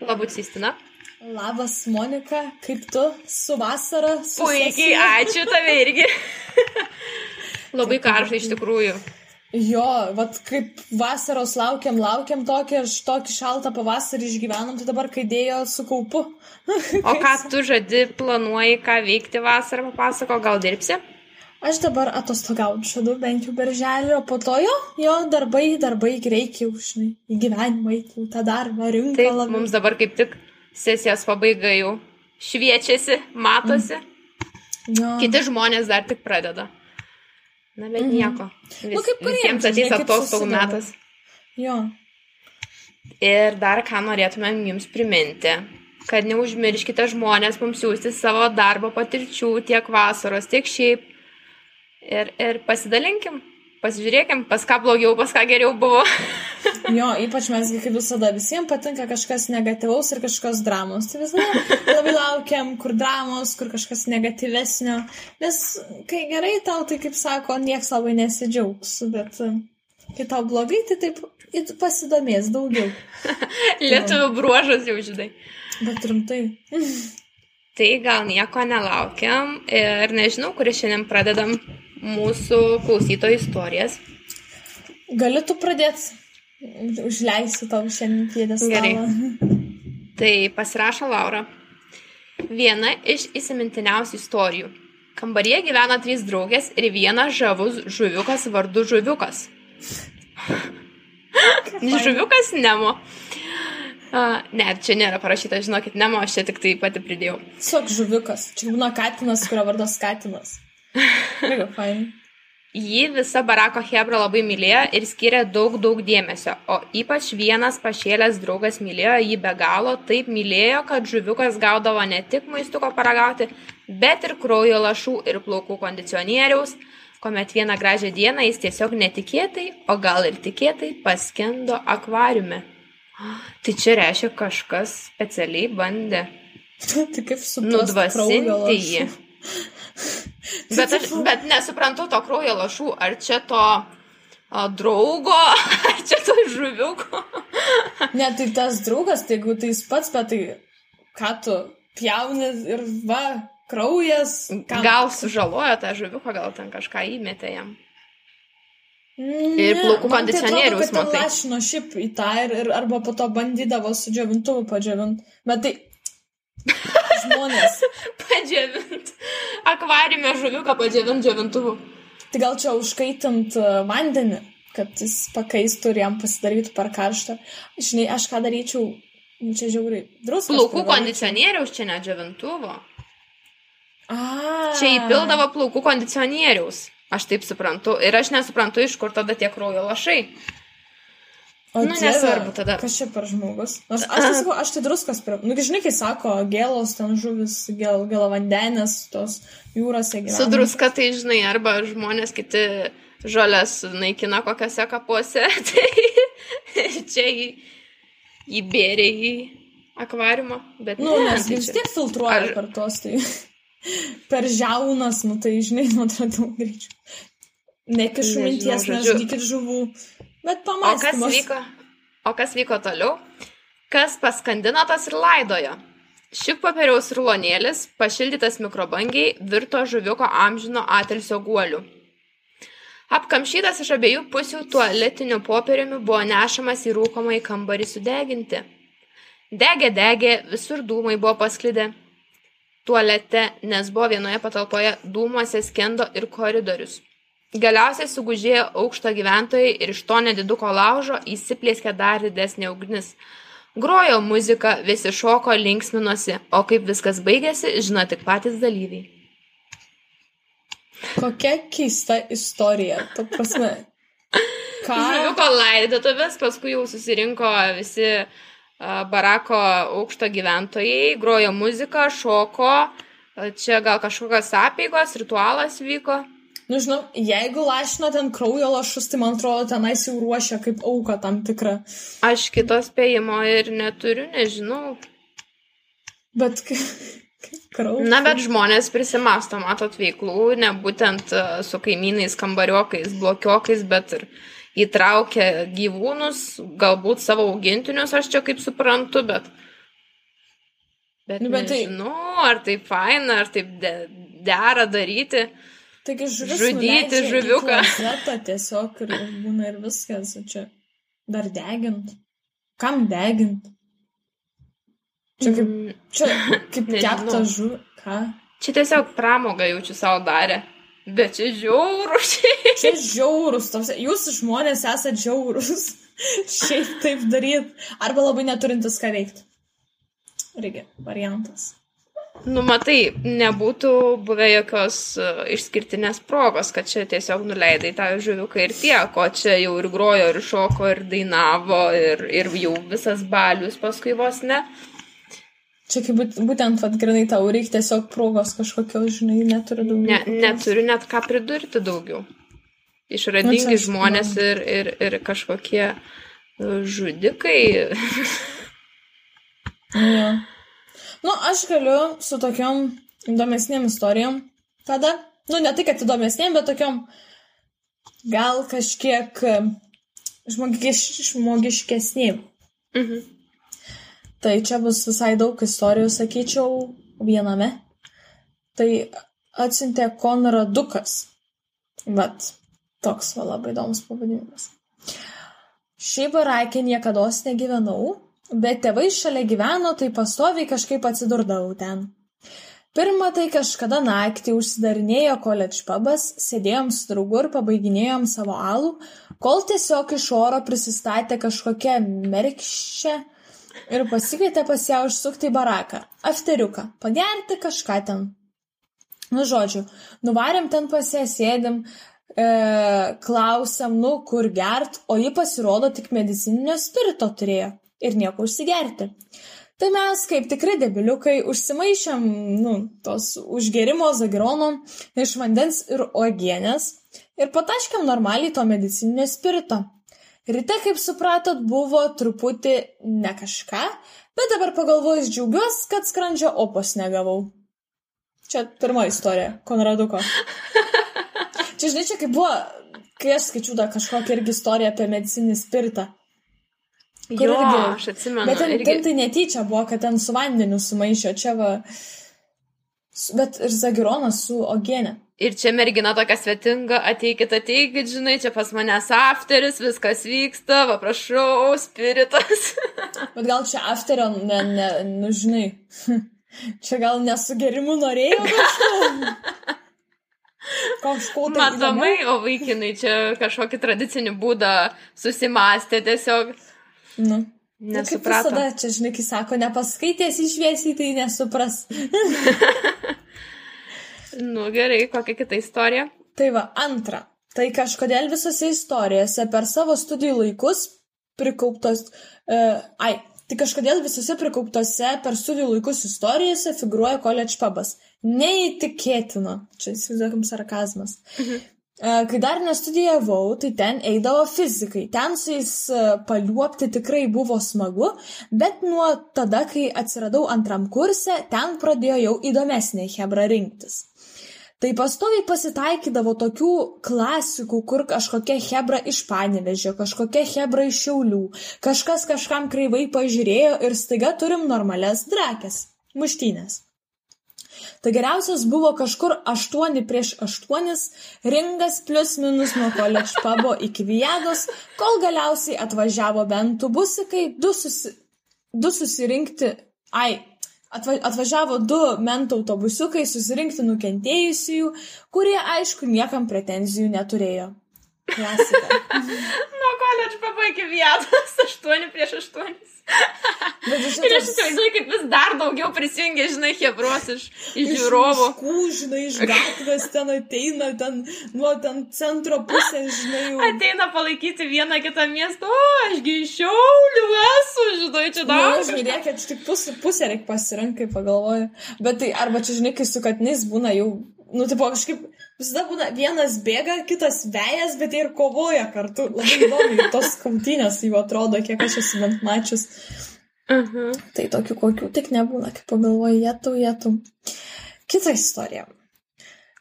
Labut, Sistina. Labas, Monika, kaip tu su vasara? Su Puikiai, sesija? ačiū tave irgi. Labai karšta iš tikrųjų. Jo, vat kaip vasaros laukiam, laukiam tokį, aš tokį šaltą pavasarį išgyvenom, tai dabar kai dėjo su kaupu. O ką tu žadi, planuoji, ką veikti vasarą, papasako, gal dirbsi? Aš dabar atostogauju šadu, bent jau berželį, o po to jo, jo, darbai, darbai, reikia žinai, į gyvenimą, eiti, tą darbą, rinką Taip, labiau. mums dabar kaip tik sesijos pabaiga jau šviečiasi, matosi. Jo. Kiti žmonės dar tik pradeda. Na, bet nieko. Vis, Nu, kaip kuriems, ateis atostogų metas. Jo. Ir dar ką norėtumėm jums priminti, kad neužmirškite žmonės mums siūsti savo darbo patirčių tiek vasaros, tiek šiaip. Ir, ir pasidalinkim, pasižiūrėkim, pas ką blogiau, pas ką geriau buvo. Jo, ypač mes, kaip visada, visiems patinka kažkas negatyvaus ir kažkokios dramos. Tai visada labai laukiam, kur dramos, kur kažkas negatyvesnio. Nes kai gerai tau, tai kaip sako, nieks labai nesidžiaugs. Bet e, kai tau blogai, tai taip pasidomės daugiau. Lietuvių bruožas jau žinai. Bet rimtai. Tai gal nieko nelaukiam ir nežinau, kuris šiandien pradedam mūsų klausytojų istorijas. Gali tu pradėti. Užleisiu tau šiandien kėdės. Gerai. Tai pasirašo Laura. Viena iš įsimintiniausių istorijų. Kambaryje gyvena trys draugės ir vienas žavus žuviukas vardu žuviukas. žuviukas Nemo. Uh, ne, čia nėra parašyta, žinokit, Nemo, aš čia tik tai pati pridėjau. Tiesiog žuviukas. Čia būna katinas, kurio vardas katinas. Mega fain. Jį visa barako Hebra labai mylėjo ir skiria daug, daug dėmesio, o ypač vienas pašėlęs draugas mylėjo jį be galo, taip mylėjo, kad žuviukas gaudavo ne tik maistuko paragauti, bet ir kraujo lašų ir plaukų kondicionieriaus, kuomet vieną gražią dieną jis tiesiog netikėtai, o gal ir tikėtai paskendo akvariume. Tai čia reiškia, kažkas specialiai bandė tai kaip su nudvasinti jį. Bet aš bet nesuprantu to kraujo lašų, ar čia to a, draugo, ar čia to žuviuko. Ne, tai tas draugas, tai jeigu tai jis pats, bet tai ką tu pjauni ir va, kraujas. Kam? Gal sužalojo tą žuviuką, gal ten kažką įmetė jam. Ne, ir plaukų man tai. Lašino šiaip į tą ir, ir arba po to bandydavo su džiovintuvu padžiavinti. Bet tai žmonės. Padžiavint. Akvariume žuviuką padžiavint džiovintuvu. Tai gal čia užkaitint e, vandenį, kad jis pakaistų ir jam pasidarytų per karštą. Žinai, aš ką daryčiau, nu, čia žiauriai. Druskas. Plaukų kondicionieriaus čia ne džiovintuvo. A. Čia įpildavo plaukų kondicionieriaus. Aš taip suprantu. Ir aš nesuprantu, iš kur tada tie kraujo lašai. O Nu, dieve, nesvarbu tada. Kas čia per žmogus? Aš, aš, tai sakau, aš tai druskas prie... Nu, žinai, kai sako, gėlos, ten žuvis, gėl, gėlavandenės, tos jūrose gyvena. Su druska tai žinai, arba žmonės kiti žolės naikina kokiose kapuose, tai čia jį įbėrė į akvariumą. Bet Nu, ne, nes tai vis tiek filtruoja Ar- per tos, tai per žiaunas, nu tai žinai, nu atradau greičiau. Nekišu minties, nežudykit žuvų. Bet O kas vyko? O kas vyko toliau? Kas paskandino tas ir laidojo? Šik popieriaus rulonėlis, pašildytas mikrobangiai, virto žuviuko amžino atilsio guoliu. Apkamšytas iš abiejų pusių tualetiniu popieriumi buvo nešamas į rūkomą į kambarį sudeginti. Degė, degė, visur dūmai buvo pasklidę. Tualete, nes buvo vienoje patalpoje dūmuose skendo ir koridorius. Galiausiai sugužėjo aukšto gyventojai ir iš to nediduko laužo įsiplėskė dar didesnė ugnis. Grojo muzika, visi šoko, linksminosi, o kaip viskas baigėsi, žino tik patys dalyviai. Kokia keista istorija. Tu prasme. Ką? Žuviuko laidotuvės, paskui jau susirinko visi barako aukšto gyventojai, grojo muzika, šoko, čia gal kažkokios apėgos, ritualas vyko. Nu, žinau, jeigu lašino ten kraujo lašus, tai man atrodo, tenais jau ruošia kaip auka tam tikrą. Aš kito spėjimo ir neturiu, nežinau. Bet kraujo. Na, bet žmonės prisimasto, matot, veiklų, ne būtent e, su kaimynais, kambariokais, blokiokais, bet ir įtraukia gyvūnus, galbūt savo augintinius, aš čia kaip suprantu, bet Bet, Nu, bet tai- nežinau, ar tai faina, ar taip de, dera daryti. Taigi žuvis Žudyti žuviuką. klozetą tiesiog ir ir būna ir viskas. o Čia dar degint. Kam degint? Čia kaip, Mm, čia kaip kepta žu. Ką? Čia tiesiog pramogą jaučiu savo darę. Bet čia žiauru šiaip. Čia žiaurus. Jūs žmonės esate žiaurus. Šiaip taip daryt. Arba labai neturintis ką veikti. Reikia. Variantas. Nu, matai, nebūtų buvę jokios uh, išskirtinės progos, kad čia tiesiog nuleidai tą žuviuką ir tiek, o čia jau ir grojo, ir šoko, ir dainavo, ir, ir jau visas balius paskui vos ne. Čia kaip būt- būtent, vad, grinai tau reikia tiesiog progos kažkokios, žinai, neturi daugiau. Ne, kokios. neturiu net ką pridurti daugiau. Išradingi Nu, žmonės ir, ir, ir kažkokie uh, žudikai. Jo. Nu, aš galiu su tokiom įdomesnėm istorijom tada, nu, ne tai, kad įdomesnėm, bet tokiom gal kažkiek e, žmogiš, žmogiškesnėm. Mhm. Tai čia bus visai daug istorijų, sakyčiau, viename. Tai atsintė Konradukas. Bet toks va labai įdomus pavadinimas. Šiaip barakė niekada negyvenau, bet tėvai šalia gyveno, tai pastoviai kažkaip atsidurdavau ten. Pirmą tai kažkada naktį užsidarinėjo koledž pabas, sėdėjom su draugu ir pabaiginėjom savo alų, kol tiesiog iš oro prisistatė kažkokia merkščia ir pasikvietė pas ją užsukti į baraką, afteriuką, pagerti kažką ten. Nu, žodžiu, nuvarėm ten pas ją, sėdim, e, klausiam, nu, kur gert, o ji pasirodo tik medicininio spirito turėjo ir nieko užsigerti. Tai mes, kaip tikri debiliukai, užsimaišėm, nu, tos užgerimo zagirono iš vandens ir uogienės ir pataškiam normaliai to medicininio spirito. Ryte, kaip supratot, buvo truputį ne kažką, bet dabar pagalvojus džiaugiuosi, kad skrandžio opos negavau. Čia pirma istorija, Konraduko. Čia žinai, čia kaip buvo, kai aš skaičiu dar kažkokią irgi istoriją apie medicinį spiritą. Jo, irgi- aš atsimenu. Bet ten, irgi... ten tai netyčia buvo, kad ten su vandeniu sumaišė, čia va. Bet ir zagironas su ogienė. Ir čia mergina tokia svetinga, ateikit, ateikit, žinai, čia pas manęs afteris, viskas vyksta, va prašau, spiritas. Bet gal čia afterio, ne, ne, nu žinai. Čia gal nesugerimu norėjau kažko. Kažko tai. Matomai, įdomiau. o vaikinai čia kažkokį tradicinį būdą susimastė tiesiog. Nu. Nu, kaip Nesuprato. visada, čia žinai, kai sako, nepaskaitės išviesiai, tai nesupras. Nu gerai, kokia kita istorija? Tai va, antra. Tai kažkodėl visose istorijose per savo studijų laikus prikauptos... Uh, ai, tai kažkodėl visose prikauptose per studijų laikus istorijose figuruoja koledž pabas. Neįtikėtina. Čia įsivaizduokim sarkazmas. Mhm. E, Kai dar nestudijavau, tai ten eidavo fizikai. Ten su jais e, paliuopti tikrai buvo smagu, bet nuo tada, kai atsiradau antram kurse, ten pradėjo jau įdomesnė hebra rinktis. Tai pastoviai pasitaikydavo tokių klasikų, kur kažkokia hebra iš panevežio, kažkokia hebra iš šiaulių, kažkas kažkam kreivai pažiūrėjo ir staiga turim normales drakės, muštynės. Tai geriausias buvo kažkur 8 prieš 8, ringas plus minus nuo koledž pabo iki vijados, kol galiausiai atvažiavo bent busikai, du, susi, du susirinkti, ai, atva, atvažiavo du mentų autobusiukai susirinkti nukentėjusiųjų, kurie aišku niekam pretenzijų neturėjo. Klasika. Nuo koledž pabaigė vietos, 8 prieš 8. Iš Ir aš įsivaizduoju, kaip vis dar daugiau prisijungia, žinai, hebros iš, iš žiūrovų. Iš miškų, žinai, iš gatvės ten ateina, ten nuo ten centro pusės, žinai, jau. Ateina palaikyti vieną kitą miestą, o ašgi iš šiaulių esu, žinai, čia Na, daug. Nu, žinai, reikia čia tik pusę, pusę reikia pasirinkti, kai pagalvoju. Bet tai arba čia, žinai, kai su katinais būna jau, nu, tipo kažkaip visada būna vienas bėga, kitas vejas, bet jie ir kovoja kartu. Labai įdomu, tos kautynės jau atrodo, kiek aš esu bent mačius. Mhm. Tai tokių kokių tik nebūna, kai pagalvoju, jėtų, jėtų. Kita istorija.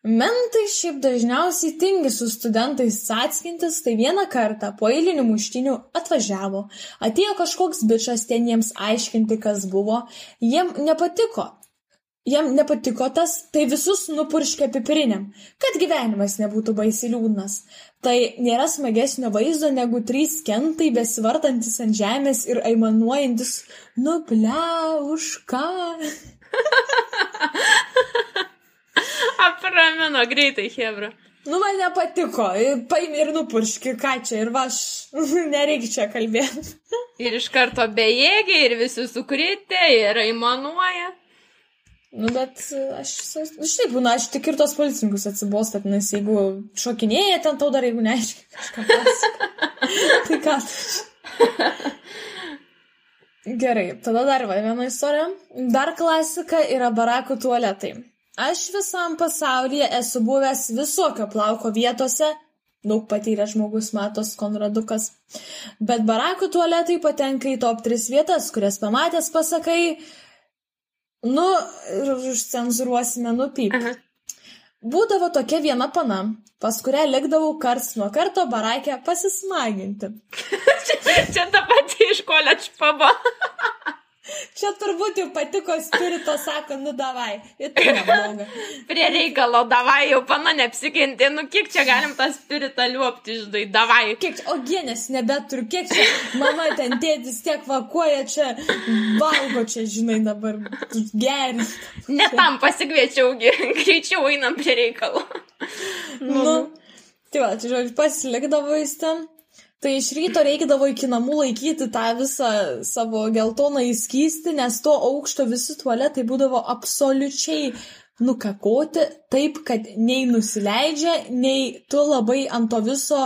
Mentai šiaip dažniausiai tingi su studentais atskintis, tai vieną kartą po eilinių muštinių atvažiavo, atėjo kažkoks bičias ten jiems aiškinti, kas buvo, jiem nepatiko. Jam nepatiko tas, tai visus nupurškė pipiriniam, kad gyvenimas nebūtų baisi liūdnas. Tai nėra smagesnio vaizdo negu trys kentai besivartantis ant žemės ir aimanuojantis, nu ble, už ką. Apramino greitai, Hebra. Nu, man nepatiko, paimi ir nupurški, ką čia, ir aš, nereikia čia kalbėti. Ir iš karto bejėgiai, ir visi sukritę, ir aimanuoja. Nu, bet aš, nu, štai būna, aš tik ir tos policininkus atsibostat, nes jeigu šokinėja ten tau dar, jeigu neaiškiai kažką pasako. tai ką? Gerai, tada dar va, viena istorija. Dar klasika yra barakų tualetai. Aš visam pasaulyje esu buvęs visokio plauko vietose, daug patyręs žmogus matos Konradukas, bet barakų tualetai patenka į top 3 vietas, kurias pamatęs pasakai, nu, užcenzuruosime nupyp. Aha. Būdavo tokia viena pana, pas kurią likdavau karts nuo karto barakę pasismaginti. Čia ta pati iš koledž paba. Čia turbūt jau patiko spirito, sako, nu davai, tai. Prie reikalo, davai, jau pana neapsikentė, nu kiek čia galim tą spiritą liuopti, žinai, davai. Kiek čia, o genės nebeturiu, kiek čia mama ten tėtis tiek vakuoja, čia valgo čia, žinai, dabar geri. Ne tam pasikviečiau, greičiau einam prie reikalo. Nu, tai va, tai žodžiu, pasilikdavo jis ten. Tai iš ryto reikdavo iki namų laikyti tą visą savo geltoną įskystį, nes to aukšto visi tualetai būdavo absoliučiai nukakoti taip, kad nei nusileidžia, nei tu labai ant to viso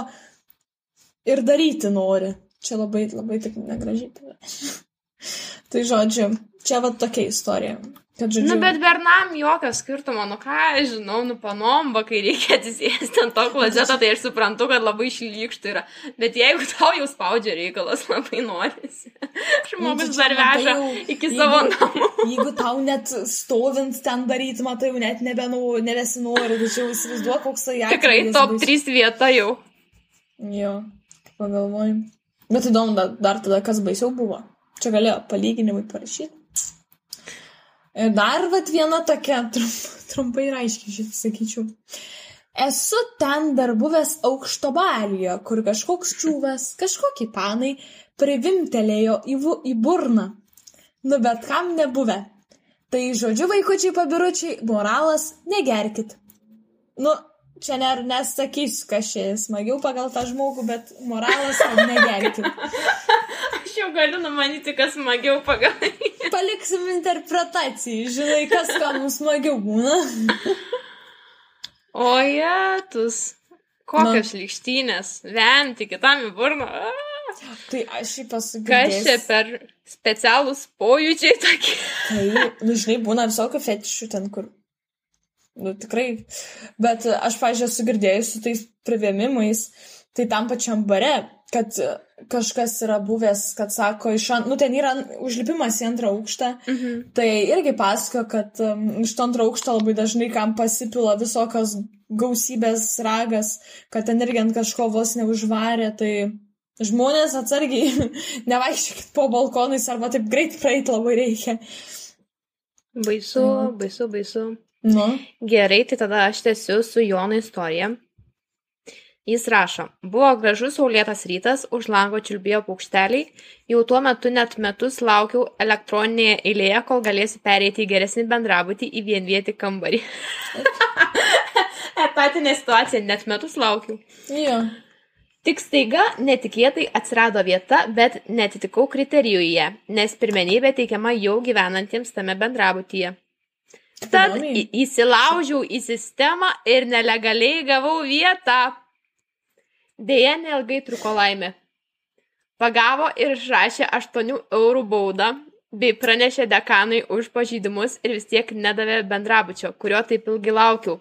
ir daryti nori. Čia labai, labai tik negražiai. tai žodžiu, čia va tokia istorija. Kad, žodžiu, Nu, bet bernam jokio skirtumo, nu ką, žinau, nu panomba, kai reikia atsisėsti ant to klozeto, tai aš suprantu, kad labai šlykštų yra. Bet jeigu tau jau spaudžia reikalas, labai norisi. Žmogus Nu, dar matai veža iki jeigu- savo namų. Jeigu tau net stovint ten daryti, matai, jau net nebenu, nebesinori, tačiau įsivaizduok, koks tai atvejis. Tikrai top bus. 3 vieta jau. Jo, pagalvojim. Bet įdomu, dar, dar tada, kas baisiau buvo. Čia galėjo palyginimai parašyti. Ir dar vat viena tokia, trump, trumpai ir aiškiai šitą sakyčiau. Esu ten dar buvęs aukšto balyje, kur kažkoks čiūvas, kažkokie panai privimtelėjo į, į burną. Nu bet kam nebuvę. Tai žodžiu, vaikučiai pabiručiai, moralas negerkit. Nu, čia ne, nesakysiu, kas čia smagiau pagal tą žmogų, bet moralas, negerkit. Aš jau galiu numanyti, kas smagiau pagal. Paliksim interpretacijai, žinai, kas kam smagiau būna. O jėtus. Kokios šlikštynės. Venti kitam į burną. Tai aš jį Kas čia pasakysiu. per specialūs pojūčiai tokie? Tai, nu, žinai, būna visokių fetišų ten, kur. Nu, tikrai. Bet aš, pažiūrėjau, esu girdėjus su tais privėmimais, tai tam pačiam bare, kad e, kažkas yra buvęs, kad sako, iš ant, nu, ten yra užlipimas į antrą aukštą. Mhm. Tai irgi pasako, kad um, iš to antro aukšto labai dažnai kam pasipila visokios gausybės ragas, kad ten irgi ant kažko vos neužvarė, tai žmonės atsargiai nevaikščiokit po balkonais arba taip greit praeit labai reikia. Baisu, Mhm. baisu, baisu. Nu, Gerai, tai tada aš tęsiu su Jono istorija. Jis rašo, buvo gražus saulėtas rytas, už lango čiulbėjo paukšteliai, jau tuo metu net metus laukiau elektroninėje eilėje, kol galėsiu pereiti į geresnį bendrabutį į vienvietį kambarį. Etatinė situacija, net metus laukiau. jo. Tik staiga netikėtai atsirado vieta, bet netitikau kriterijuje, nes pirmenybė teikiama jau gyvenantiems tame bendrabutyje. Tad įsilaužiau į sistemą ir nelegaliai gavau vietą. Deja, neilgai truko laimė. Pagavo ir išrašė 8 eurų baudą, bei pranešė dekanui už pažeidimus ir vis tiek nedavė bendrabučio, kurio taip ilgai laukiau.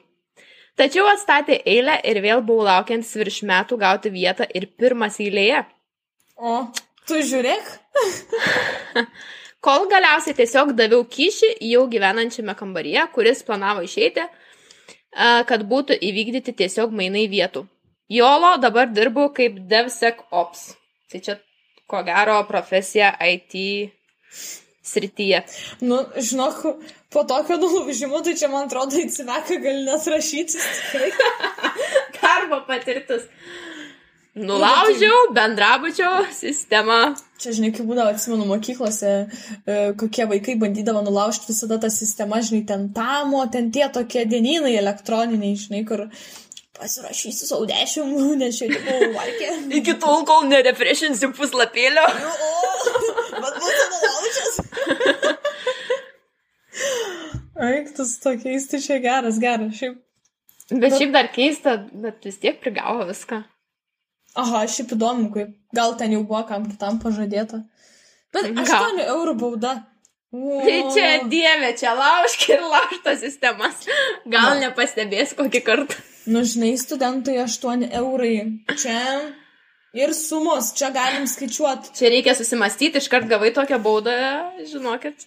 Tačiau atstatė eilę ir vėl buvau laukiantis virš metų gauti vietą ir pirmas eilėje. O, tu žiūrėk. Kol galiausiai tiesiog daviau kyšį jau gyvenančiame kambaryje, kuris planavo išeiti, kad būtų įvykdyti tiesiog mainai vietų. Jolo dabar dirbu kaip DevSecOps. Tai čia, ko gero, profesija IT srityje. Nu, žinok, po tokio nulaužimo, tai čia man atrodo į civeką gali net rašyti. Darbo patirtis. Nulaužiau bendrabučio sistemą. Čia, žinai, kaip būdavo, atsimenu, mokyklose, e, kokie vaikai bandydavo nulaužti visada tą sistemą, žinai, ten tamo, ten tie tokie dienynai elektroniniai, žinai, kur pasirašysiu savo dešimt, tipo valkė. Iki tol, kol nerefreshinsiu puslapėlio. Bet būtų nulaužęs. Aiktas tokiais, tai čia geras, geras. Šiaip. Bet šiaip dar keista, bet vis tiek prigavo viską. Aha, šiaip įdomu, kaip gal ten jau buvo kam kitam pažadėta. Bet Gal. 8 eurų bauda. O. Tai čia dievė, čia laužk ir laužto sistemas. Gal nepastebės kokį kartą. Nu, žinai, studentai 8 eurai. Čia ir sumos, čia galim skaičiuoti. Čia reikia susimastyti, iškart gavai tokią baudą, žinokit.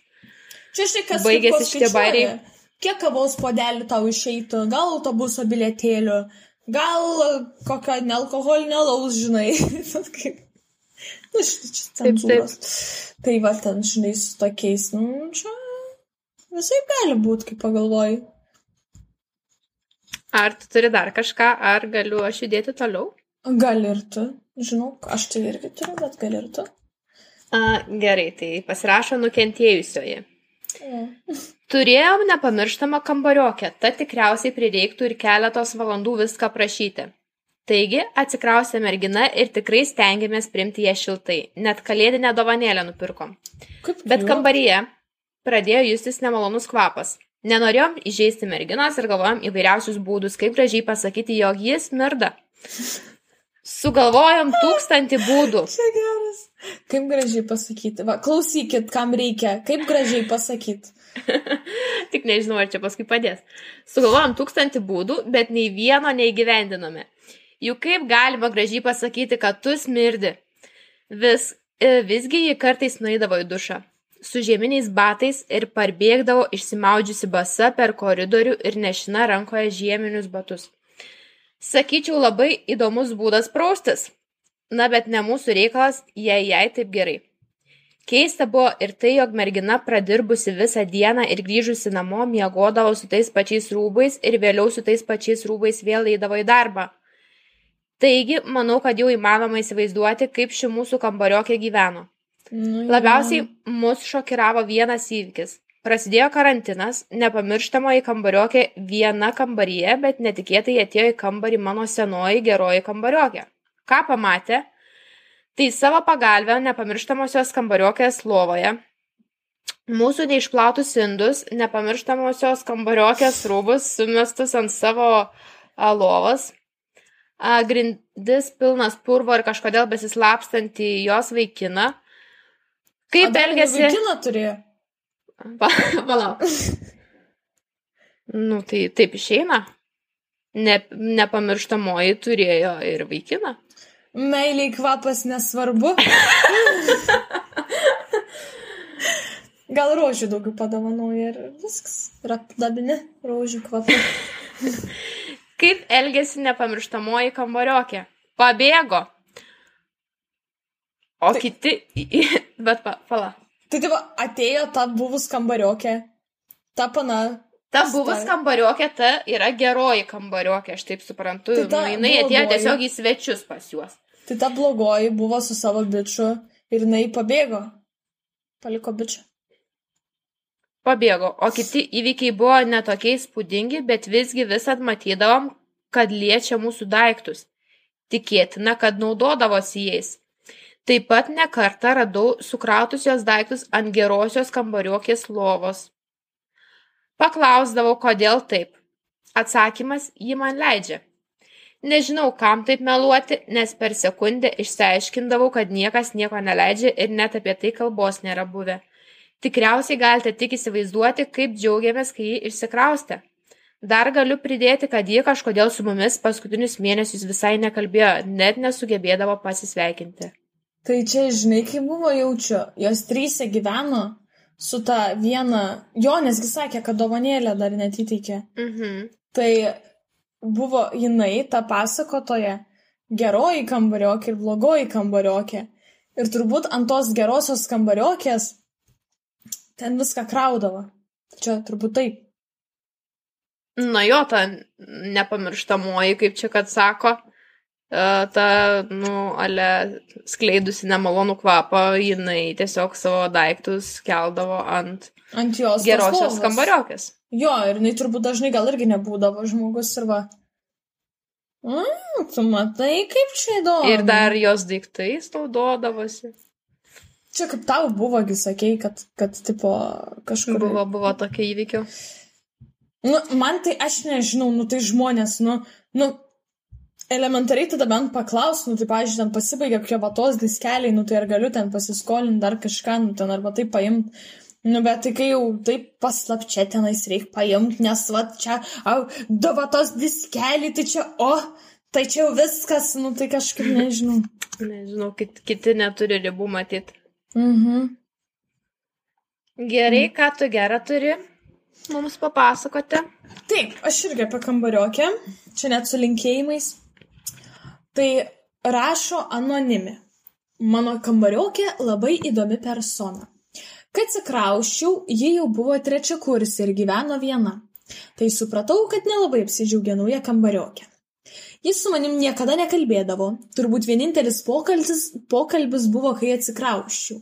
Čia štai kas Baigėsi šitie bairiai. Kiek kavos podelių tau išeitų, gal autobuso bilietėlių, gal kokio nealkoholinio laus, žinai. Nu, štai čia Taip, taip. cenzūros. Tai va, ten, žinai, su tokiais, nu, čia visai gali būti, kaip pagalvoji. Ar tu turi dar kažką, ar galiu aš judėti toliau? Gal ir tu, žinau, aš tai irgi turiu, bet gal ir tu. A, gerai, tai pasirašo nukentėjusioji. Ja. Turėjom nepamirštamą kambariokę, tad tikriausiai prireiktų ir keletos valandų viską prašyti. Taigi atsikrausė mergina ir tikrai stengiamės primti ją šiltai, net kalėdinę dovanėlę nupirkom. Kaip Bet kambaryje pradėjo justis nemalonus kvapas. Nenorėjom įžeisti merginos ir galvojom įvairiausius būdus, kaip gražiai pasakyti, jog jis mirda. Sugalvojom tūkstantį būdų. Čia geras. Kaip gražiai pasakyti. Va, klausykit, kam reikia. Kaip gražiai pasakyti. Tik nežinau, ar čia paskui padės. Sugalvojom tūkstantį būdų, bet nei vieno neįgyvendinome. Juk kaip galima gražiai pasakyti, kad tu smirdi. Vis, e, visgi ji kartais nueidavo į dušą. Su žieminiais batais ir parbėgdavo išsimaudžiusi basa per koridorių ir nešina rankoje žieminius batus. Sakyčiau, labai įdomus būdas praustis. Na, bet ne mūsų reikalas, jei jai taip gerai. Keista buvo ir tai, jog mergina pradirbusi visą dieną ir grįžusi namo miegodavo su tais pačiais rūbais ir vėliau su tais pačiais rūbais vėl eidavo į darbą. Taigi, manau, kad jau įmanoma įsivaizduoti, kaip ši mūsų kambariokė gyveno. Nu, Labiausiai mus šokiravo vienas įvykis. Prasidėjo karantinas, nepamirštama į kambariokė viena kambaryje, bet netikėtai atėjo į kambarį mano senoji geroji kambariokė. Ką pamatė? Tai savo pagalbę nepamirštamosios kambariokės lovoje, mūsų neišplautus indus, nepamirštamosios kambariokės rūbus sumestus ant savo a, lovos, a, grindis pilnas purvo ir kažkodėl besislapstantį jos vaikiną. Kaip elgesi? Kiną turėjo. Pa- Palauk. Nu, tai taip išeina. Ne, nepamirštamoji turėjo ir vaikiną. Meiliai kvapas nesvarbu. Gal rožių daugiau padovanoja ir viskas. Ir apdabinė rožių kvapą. Kaip elgesi nepamirštamoji kambariokė? Pabėgo. O Tai- kiti... Bet, pa, pala. Tai tai va, atėjo ta buvus kambariokė. Ta pana. Ta buvus ta? kambariokė, ta yra geroji kambariokė, aš taip suprantu. Tai ta Tai jinai atėjo blogoji. tiesiog į svečius pas juos. Tai ta blogoji buvo su savo bičiu ir jinai pabėgo. Paliko bičią. Pabėgo, o kiti įvykiai buvo netokie įspūdingi, bet visgi visat matydavom, kad liečia mūsų daiktus. Tikėtina, kad naudodavosi jais. Taip pat nekartą radau sukrautus jos daiktus ant gerosios kambariokės lovos. Paklausdavau, kodėl taip. Atsakymas jį man leidžia. Nežinau, kam taip meluoti, nes per sekundę išsiaiškindavau, kad niekas nieko neleidžia ir net apie tai kalbos nėra buvę. Tikriausiai galite tik įsivaizduoti, kaip džiaugiamės, kai ji išsikraustė. Dar galiu pridėti, kad ji kažkodėl su mumis paskutinius mėnesius visai nekalbėjo, net nesugebėdavo pasisveikinti. Tai čia, žinai, kaip buvo jaučiu. Jos trysė gyveno su ta viena. Jo, nesgi sakė, kad dovanėlę dar net įteikė. Mhm. Tai buvo jinai, ta pasakotoja, geroji kambariokė ir blogoji kambariokė. Ir turbūt ant tos gerosios kambariokės ten viską kraudavo. Čia turbūt taip. Na jo, ta nepamirštamoji, kaip čia kad sako, ta, nu, ale skleidusi nemalonų kvapą, jinai tiesiog savo daiktus keldavo ant, Ant jos. gerosios kambariokės. Jo, ir jinai turbūt dažnai gal irgi nebūdavo žmogus ir va. Mm, tu matai, kaip čia įdomu. Ir dar jos daiktais naudodavosi. Čia kaip tau buvogi, sakei, kad, kad tipo kažkur. Buvo, buvo tokia įvykių. Nu, man tai, aš nežinau, nu tai žmonės, nu, nu, elementariai tada bent paklaus, nu tai, pažiūrėjau, ten pasibaigia kokie vatos diskeliai, nu tai ar galiu ten pasiskolinti dar kažką, nu ten arba tai paimti. Nu, bet tai kai jau taip paslapčia tenais reikia paimti, nes va čia, au, du vatos diskeliai, tai čia, o, tai čia jau viskas, nu tai kažkaip nežinau. Nežinau, kit, kiti neturi ribų matyti. Mhm. Gerai, ką tu gerą turi mums papasakoti. Taip, aš irgi apie kambariokę, čia net su linkėjimais. Tai rašo anonimi. Mano kambariokė labai įdomi persona. Kai atsikrauščiau, ji jau buvo trečia kursė ir gyveno viena. Tai supratau, kad nelabai apsidžiaugė nauja kambariokė. Jis su manim niekada nekalbėdavo, turbūt vienintelis pokalbis, pokalbis buvo, kai atsikrauščiau.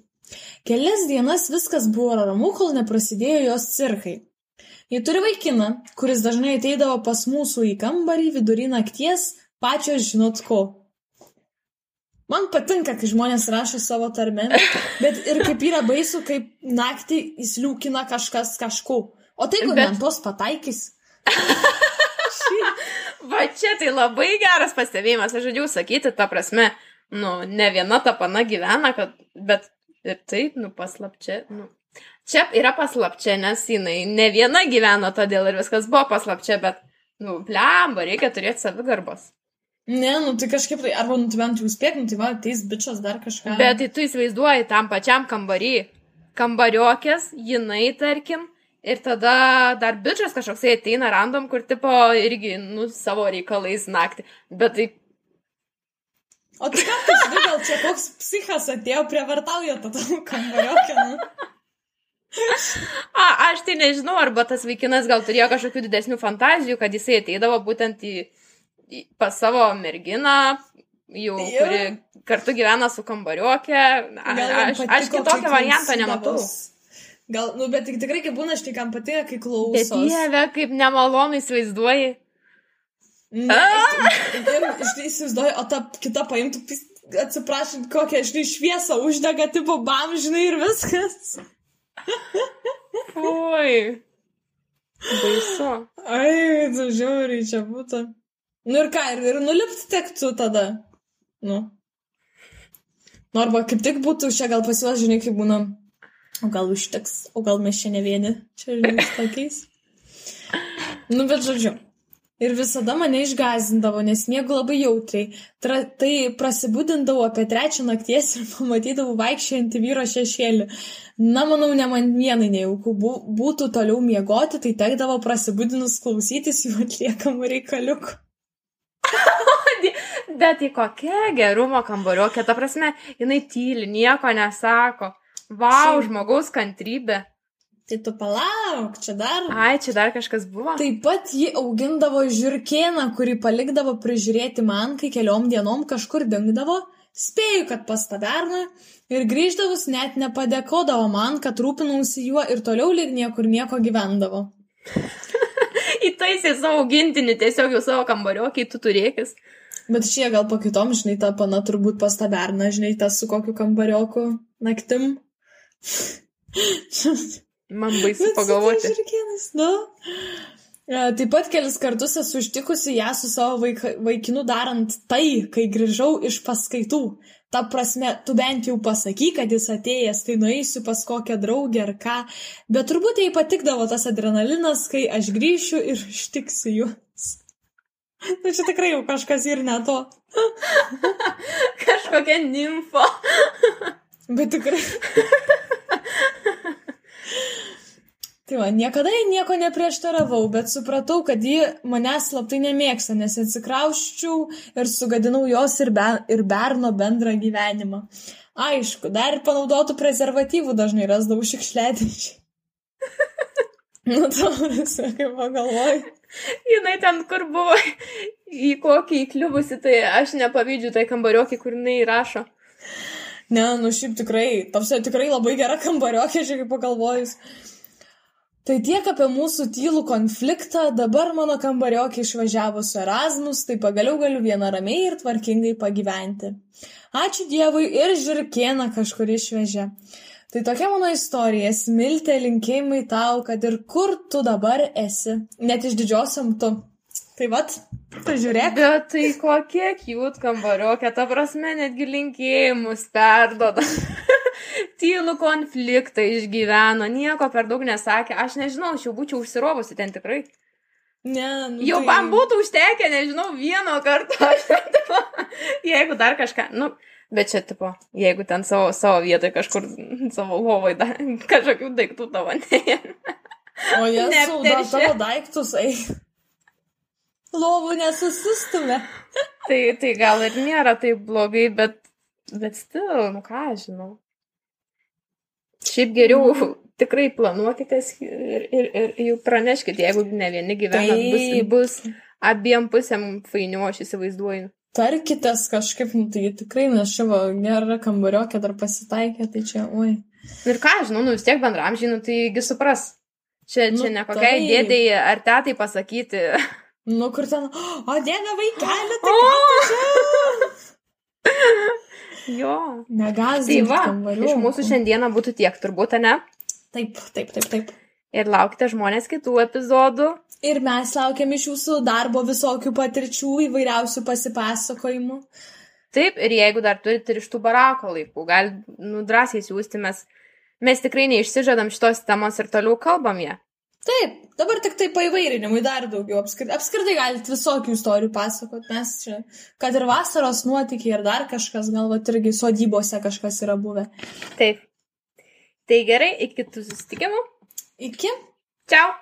Kelias dienas viskas buvo ramu, kol neprasidėjo jos cirkai. Ji turi vaikiną, kuris dažnai ateidavo pas mūsų į kambarį vidury nakties, pačios žinot ko. Man patinka, kai žmonės rašo savo tarmę, bet ir kaip yra baisu, kaip naktį įsliūkina kažkas kažko. O tai, jeigu Bet- bet... tos pataikys. Va čia tai labai geras pastebėjimas, aš žodžiu sakyti, ta prasme, nu, ne viena ta pana gyvena, kad, bet ir taip, nu, paslapčia, nu. Čia yra paslapčia, nes jinai ne viena gyvena, todėl ir viskas buvo paslapčia, bet, nu, blemba, reikia turėti savigarbos. Ne, nu tai kažkaip tai, arba nu tai bent jau spėk, nu tai va, ateis bičias dar kažką. Bet tai tu įsivaizduoji tam pačiam kambarį, kambariokės, jinai, tarkim, ir tada dar bičias kažkoksai ateina random, kur tipo irgi, nu, savo reikalais naktį. Bet tai O tai ką, tai žinai, gal čia koks psichas atėjo, prievartauja tada kambariokę, nu. A, aš tai nežinau, arba tas vaikinas gal turėjo kažkokių didesnių fantazijų, kad jisai ateidavo būtent į pas savo merginą, jau, Jo. kuri kartu gyvena su jam Aš, aš kitokio varianto nematau. Gal, nu, bet tik tikrai, kai būna, štai kam patinka, kai Bet klausos. dieve, kaip nemalonu įsivaizduoji. Ne, ir, žinai, įsivaizduoju, o ta kita paimtų, atsiprašant, kokią, žinai, šviesą uždega, tipo, bam, žinai, ir viskas. Oi. Baisu. Ai, žiauriai čia būtų. Nu ir ką, ir, ir nulipti tektų tada. Nu. Nu, arba kaip tik būtų, čia gal pas juos, žinai, kaip būna. O gal užteks, o gal mes čia ne vieni, čia, žinai, tokiais. Nu, bet žodžiu. Ir visada mane išgazindavo, nes miegu labai jautriai. Tra, tai prasibūdindavau apie trečią nakties ir pamatydavau vaikščiojantį vyro šešėlį. Na, manau, ne man vienai nejauku bū, būtų toliau miegoti, tai tekdavo prasibūdinus klausytis jų atliekamų reikaliukų. Bet į kokią gerumo kambariokė, ta prasme, jinai tyli, nieko nesako. Vau, Šiaip. žmogaus kantrybė. Tai tu palauk, čia dar. Ai, čia dar kažkas buvo. Taip pat ji augindavo žirkieną, kurį palikdavo prižiūrėti man, kai keliom dienom kažkur dingdavo. Spėju, kad pas taverną ir grįždavus net nepadėkodavo man, kad rūpinausi juo ir toliau lyg niekur nieko gyvendavo. Įtaisė savo augintinį, tiesiog jau savo kambariokiai tu turėkis. Bet šie gal po kitom, žinai, ta pana turbūt pas taverną, žinai, tas su kokiu kambarioku naktim. Man baisu Bet pagalvoti. žirkėnais, nu. E, Taip pat kelis kartus esu užtikusi ją su savo vaika, vaikinu darant tai, kai grįžau iš paskaitų. Ta prasme, tu bent jau pasaky, kad jis atėjęs, tai nueisiu pas kokią draugę ar ką. Bet turbūt jai patikdavo tas adrenalinas, kai aš grįšiu ir ištiksiu juos. Na čia tikrai jau kažkas ir ne to. Kažkokia nimfa. Bet tikrai. Tai va, niekada jai nieko neprieštaravau, bet supratau, kad ji manęs slaptai nemėgsta, nes atsikrauščiau ir sugadinau jos ir, be, ir Berno bendrą gyvenimą. Aišku, dar ir panaudotų prezervatyvų dažnai rasdavau šiukšlėdėčiai. nu, taurasi, kaip pagalvoju. Jinai ten, kur buvo į kokį įkliuvusi, tai aš nepavydžiu tai kambariokį, kur jinai rašo. Ne, nu šiaip tikrai, tapsia tikrai labai gera kambariokė, žiūrėk, pagalvojus. Tai tiek apie mūsų tylų konfliktą, dabar mano kambariokė išvažiavo su Erasmus, tai pagaliau galiu vieną ramiai ir tvarkingai pagyventi. Ačiū Dievui ir žirkieną kažkur išvežė. Tai tokia mano istorija, smiltė linkėjimai tau, kad ir kur tu dabar esi, net iš didžiosiam tu. Tai vad, pažiūrėk. Bet tai kokie cute kambariokė, ta prasme, netgi linkėjimus perdoda. Tylų konfliktą išgyveno, nieko per daug nesakė. Aš nežinau, aš jau būčiau užsirovusi ten tikrai. Ne, nu, Jau tai... man būtų užtekę, nežinau, vieno karto. Jeigu dar kažką, nu, bet čia, tipo, jeigu ten savo, savo vietoje kažkur, savo lovai, da, kažkokių daiktų tavo ne. O jie Neapteršė. tavo daiktus, ei. Lovų nesusistumė. Tai, tai gal ir nėra taip blogai, bet, bet stil, nu ką žinau. Šiaip geriau Mhm. tikrai planuokitės ir, ir, ir jau praneškit, jeigu ne vieni gyvenat, bus, bus abiem pusėm fainiu, aš įsivaizduoju. Tarkitės kažkaip, nu, tai tikrai, nes šiavo gera kambariokė dar pasitaikė, tai čia, oi. Ir ką, žinau, nu vis tiek bendramžiai, nu taigi supras. Čia, čia Nu, ne kokiai taip. dėdai ar tetai pasakyti. Nu, kur ten, o diena vaikelė, tai ką? Jo. Tai Negazdink va, iš mūsų šiandieną būtų tiek, turbūt, ne? Taip, taip, taip, taip. Ir laukite žmonės kitų epizodų. Ir mes laukiam iš jūsų darbo visokių patirčių, įvairiausių pasipasakojimų. Taip, ir jeigu dar turite ir iš tų barako laikų, gal nu, drąsiai siūsti, mes, mes tikrai neišsižadam šitos temos ir toliau kalbam ją. Taip, dabar tik tai paivairinimui dar daugiau. Apskritai, apskritai galite visokių istorijų pasakot, mes čia, kad ir vasaros nuotykiai ir dar kažkas, galbūt irgi sodybose kažkas yra buvę. Taip. Tai gerai, iki kitų susitikimų. Iki. Čiau!